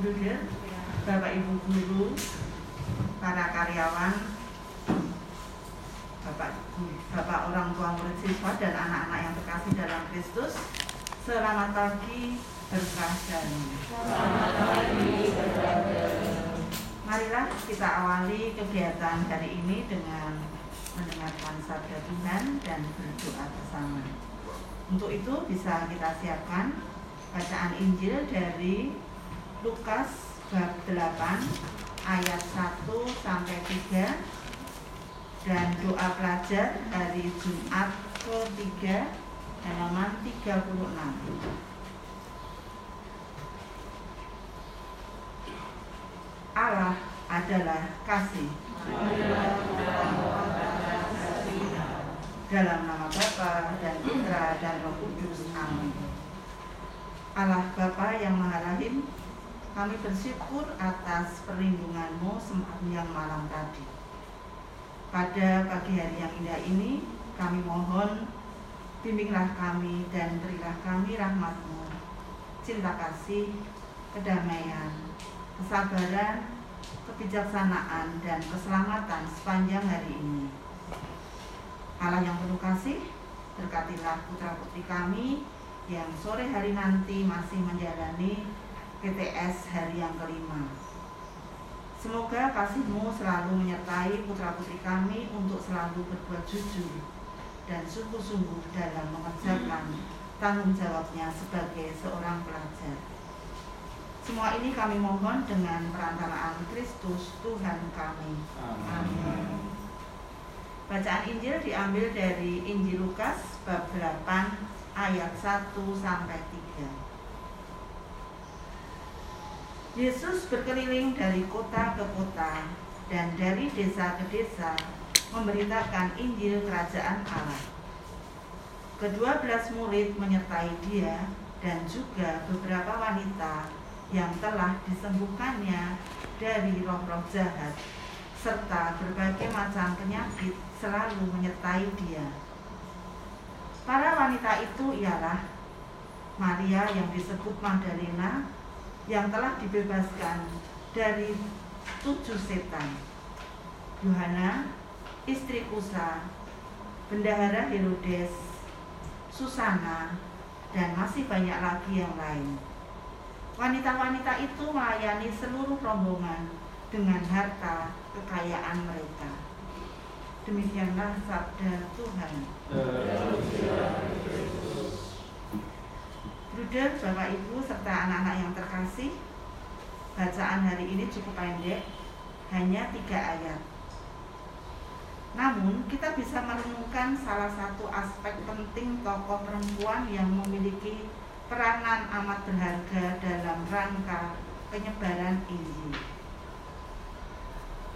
Bruder, Bapak Ibu guru, para karyawan, Bapak Bapak orang tua murid siswa dan anak-anak yang terkasih dalam Kristus. Selamat pagi berkah dan Selamat pagi, Marilah kita awali kegiatan hari ini dengan mendengarkan sabda Tuhan dan berdoa bersama. Untuk itu bisa kita siapkan bacaan Injil dari Lukas bab 8 ayat 1 sampai 3 dan doa pelajar hari Jumat ketiga halaman 36. Allah adalah kasih. Dalam nama Bapa dan Putra dan Roh Kudus. Amin. Allah Bapa yang Maha kami bersyukur atas perlindunganmu sepanjang malam tadi. Pada pagi hari yang indah ini, kami mohon bimbinglah kami dan berilah kami rahmatmu, cinta kasih, kedamaian, kesabaran, kebijaksanaan, dan keselamatan sepanjang hari ini. Allah yang penuh kasih, berkatilah putra-putri kami yang sore hari nanti masih menjalani PTS hari yang kelima. Semoga kasihmu selalu menyertai putra-putri kami untuk selalu berbuat jujur dan sungguh-sungguh dalam mengerjakan tanggung jawabnya sebagai seorang pelajar. Semua ini kami mohon dengan perantaraan Kristus Tuhan kami. Amin. Bacaan Injil diambil dari Injil Lukas bab 8 ayat 1 sampai 3. Yesus berkeliling dari kota ke kota dan dari desa ke desa memberitakan Injil kerajaan Allah. Kedua belas murid menyertai dia dan juga beberapa wanita yang telah disembuhkannya dari roh-roh jahat serta berbagai macam penyakit selalu menyertai dia. Para wanita itu ialah Maria yang disebut Magdalena yang telah dibebaskan dari tujuh setan. Yohana, istri Kusa, bendahara Herodes, Susana, dan masih banyak lagi yang lain. Wanita-wanita itu melayani seluruh rombongan dengan harta kekayaan mereka. Demikianlah sabda Tuhan. Bruder, Bapak Ibu, serta anak-anak yang terkasih, bacaan hari ini cukup pendek, hanya tiga ayat. Namun, kita bisa menemukan salah satu aspek penting tokoh perempuan yang memiliki peranan amat berharga dalam rangka penyebaran Injil.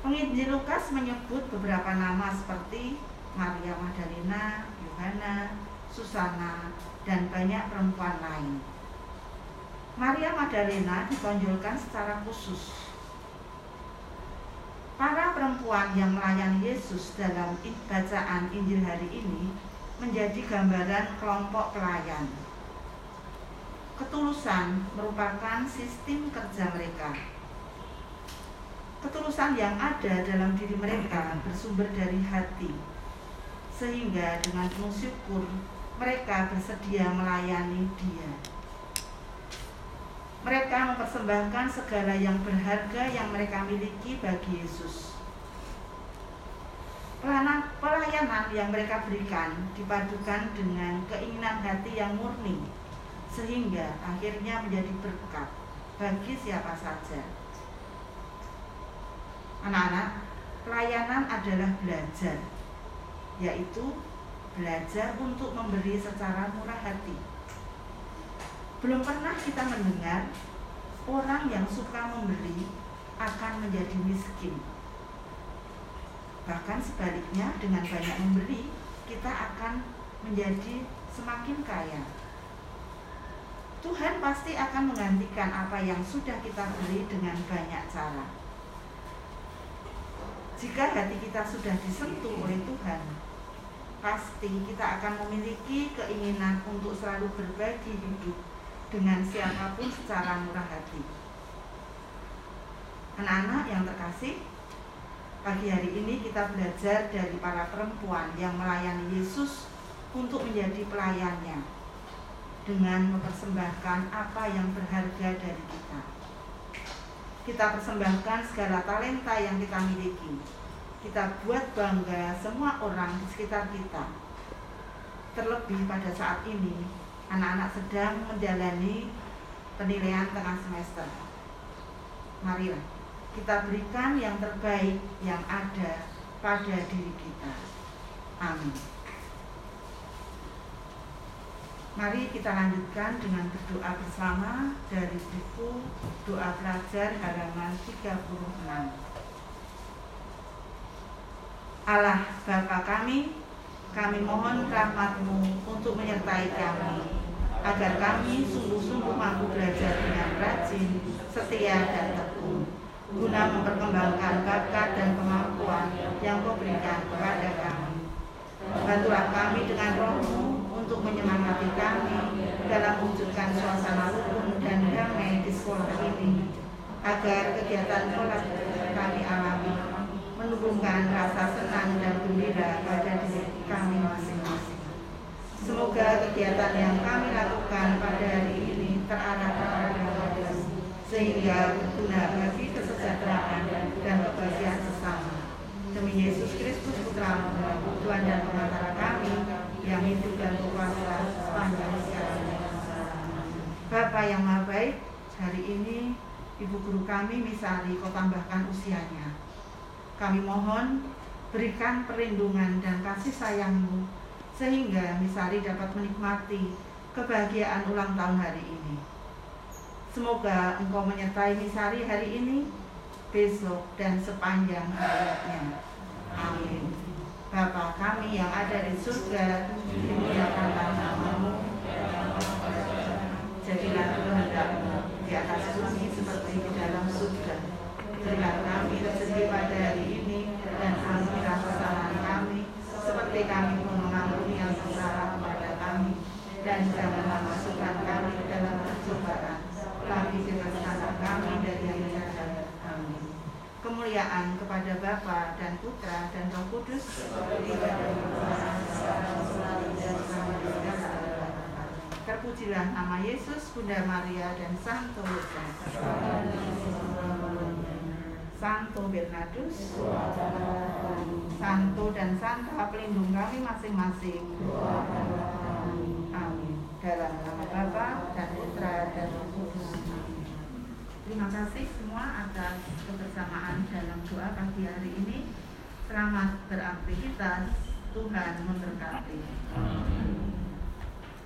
Penginjil Lukas menyebut beberapa nama seperti Maria Magdalena, Yohana, Susana, dan banyak perempuan lain. Maria Magdalena ditonjolkan secara khusus. Para perempuan yang melayani Yesus dalam bacaan Injil hari ini menjadi gambaran kelompok pelayan. Ketulusan merupakan sistem kerja mereka ketulusan yang ada dalam diri mereka bersumber dari hati. Sehingga dengan penuh syukur mereka bersedia melayani Dia. Mereka mempersembahkan segala yang berharga yang mereka miliki bagi Yesus. Pelayanan yang mereka berikan dipadukan dengan keinginan hati yang murni, sehingga akhirnya menjadi berkat bagi siapa saja. Anak-anak, pelayanan adalah belajar, yaitu belajar untuk memberi secara murah hati. Belum pernah kita mendengar orang yang suka memberi akan menjadi miskin. Bahkan sebaliknya, dengan banyak memberi, kita akan menjadi semakin kaya. Tuhan pasti akan menggantikan apa yang sudah kita beri dengan banyak cara. Jika hati kita sudah disentuh oleh Tuhan, pasti kita akan memiliki keinginan untuk selalu berbagi hidup dengan siapa pun secara murah hati. Anak-anak yang terkasih, pagi hari ini kita belajar dari para perempuan yang melayani Yesus untuk menjadi pelayannya dengan mempersembahkan apa yang berharga dari kita. Kita persembahkan segala talenta yang kita miliki. Kita buat bangga semua orang di sekitar kita. Terlebih pada saat ini, anak-anak sedang menjalani penilaian tengah semester. Marilah kita berikan yang terbaik yang ada pada diri kita. Amin. Mari kita lanjutkan dengan berdoa bersama dari buku Doa Pelajar halaman 36. Allah Bapa kami, kami mohon rahmatmu untuk menyertai kami, agar kami sungguh-sungguh mampu belajar dengan rajin, setia, dan tekun guna memperkembangkan bakat dan kemampuan yang kau berikan kepada kami. Bantulah kami dengan rohmu untuk menyemangati kami dalam mewujudkan suasana rukun dan damai di sekolah ini, agar kegiatan sholat kami alami menumbuhkan rasa senang dan gembira pada diri kami masing-masing. Semoga kegiatan yang kami lakukan pada hari ini terarah kepada sehingga berguna bagi kesejahteraan dan kebahagiaan sesama. Demi Yesus Kristus Putra Tuhan dan pengantar kami yang hidup dan berkuasa sepanjang sekarang Bapa yang Maha Baik, hari ini Ibu Guru kami Misali kau tambahkan usianya. Kami mohon berikan perlindungan dan kasih sayangmu sehingga Misali dapat menikmati kebahagiaan ulang tahun hari ini. Semoga engkau menyertai Misari hari ini besok dan sepanjang hayatnya. Amin. Bapa kami yang ada di surga, dimuliakanlah namamu. Jadilah kehendakmu di atas bumi seperti di dalam surga. Berilah kami rezeki pada hari ini dan ampunilah kesalahan kami seperti kami pun mengampuni yang bersalah kepada kami. Dan janganlah masukkan kami dalam percobaan, tapi bebaskanlah kami dari yang jahat kemuliaan kepada Bapa dan Putra dan Roh Kudus Terpujilah nama Yesus, Bunda Maria dan Santo Yosef. Santo Bernardus, Santo dan Santa pelindung kami masing-masing. Amin. Dalam nama Bapa dan Putra dan Roh Kudus. Terima kasih semua atas kebersamaan dalam doa pagi hari ini. Selamat beraktivitas. Tuhan memberkati.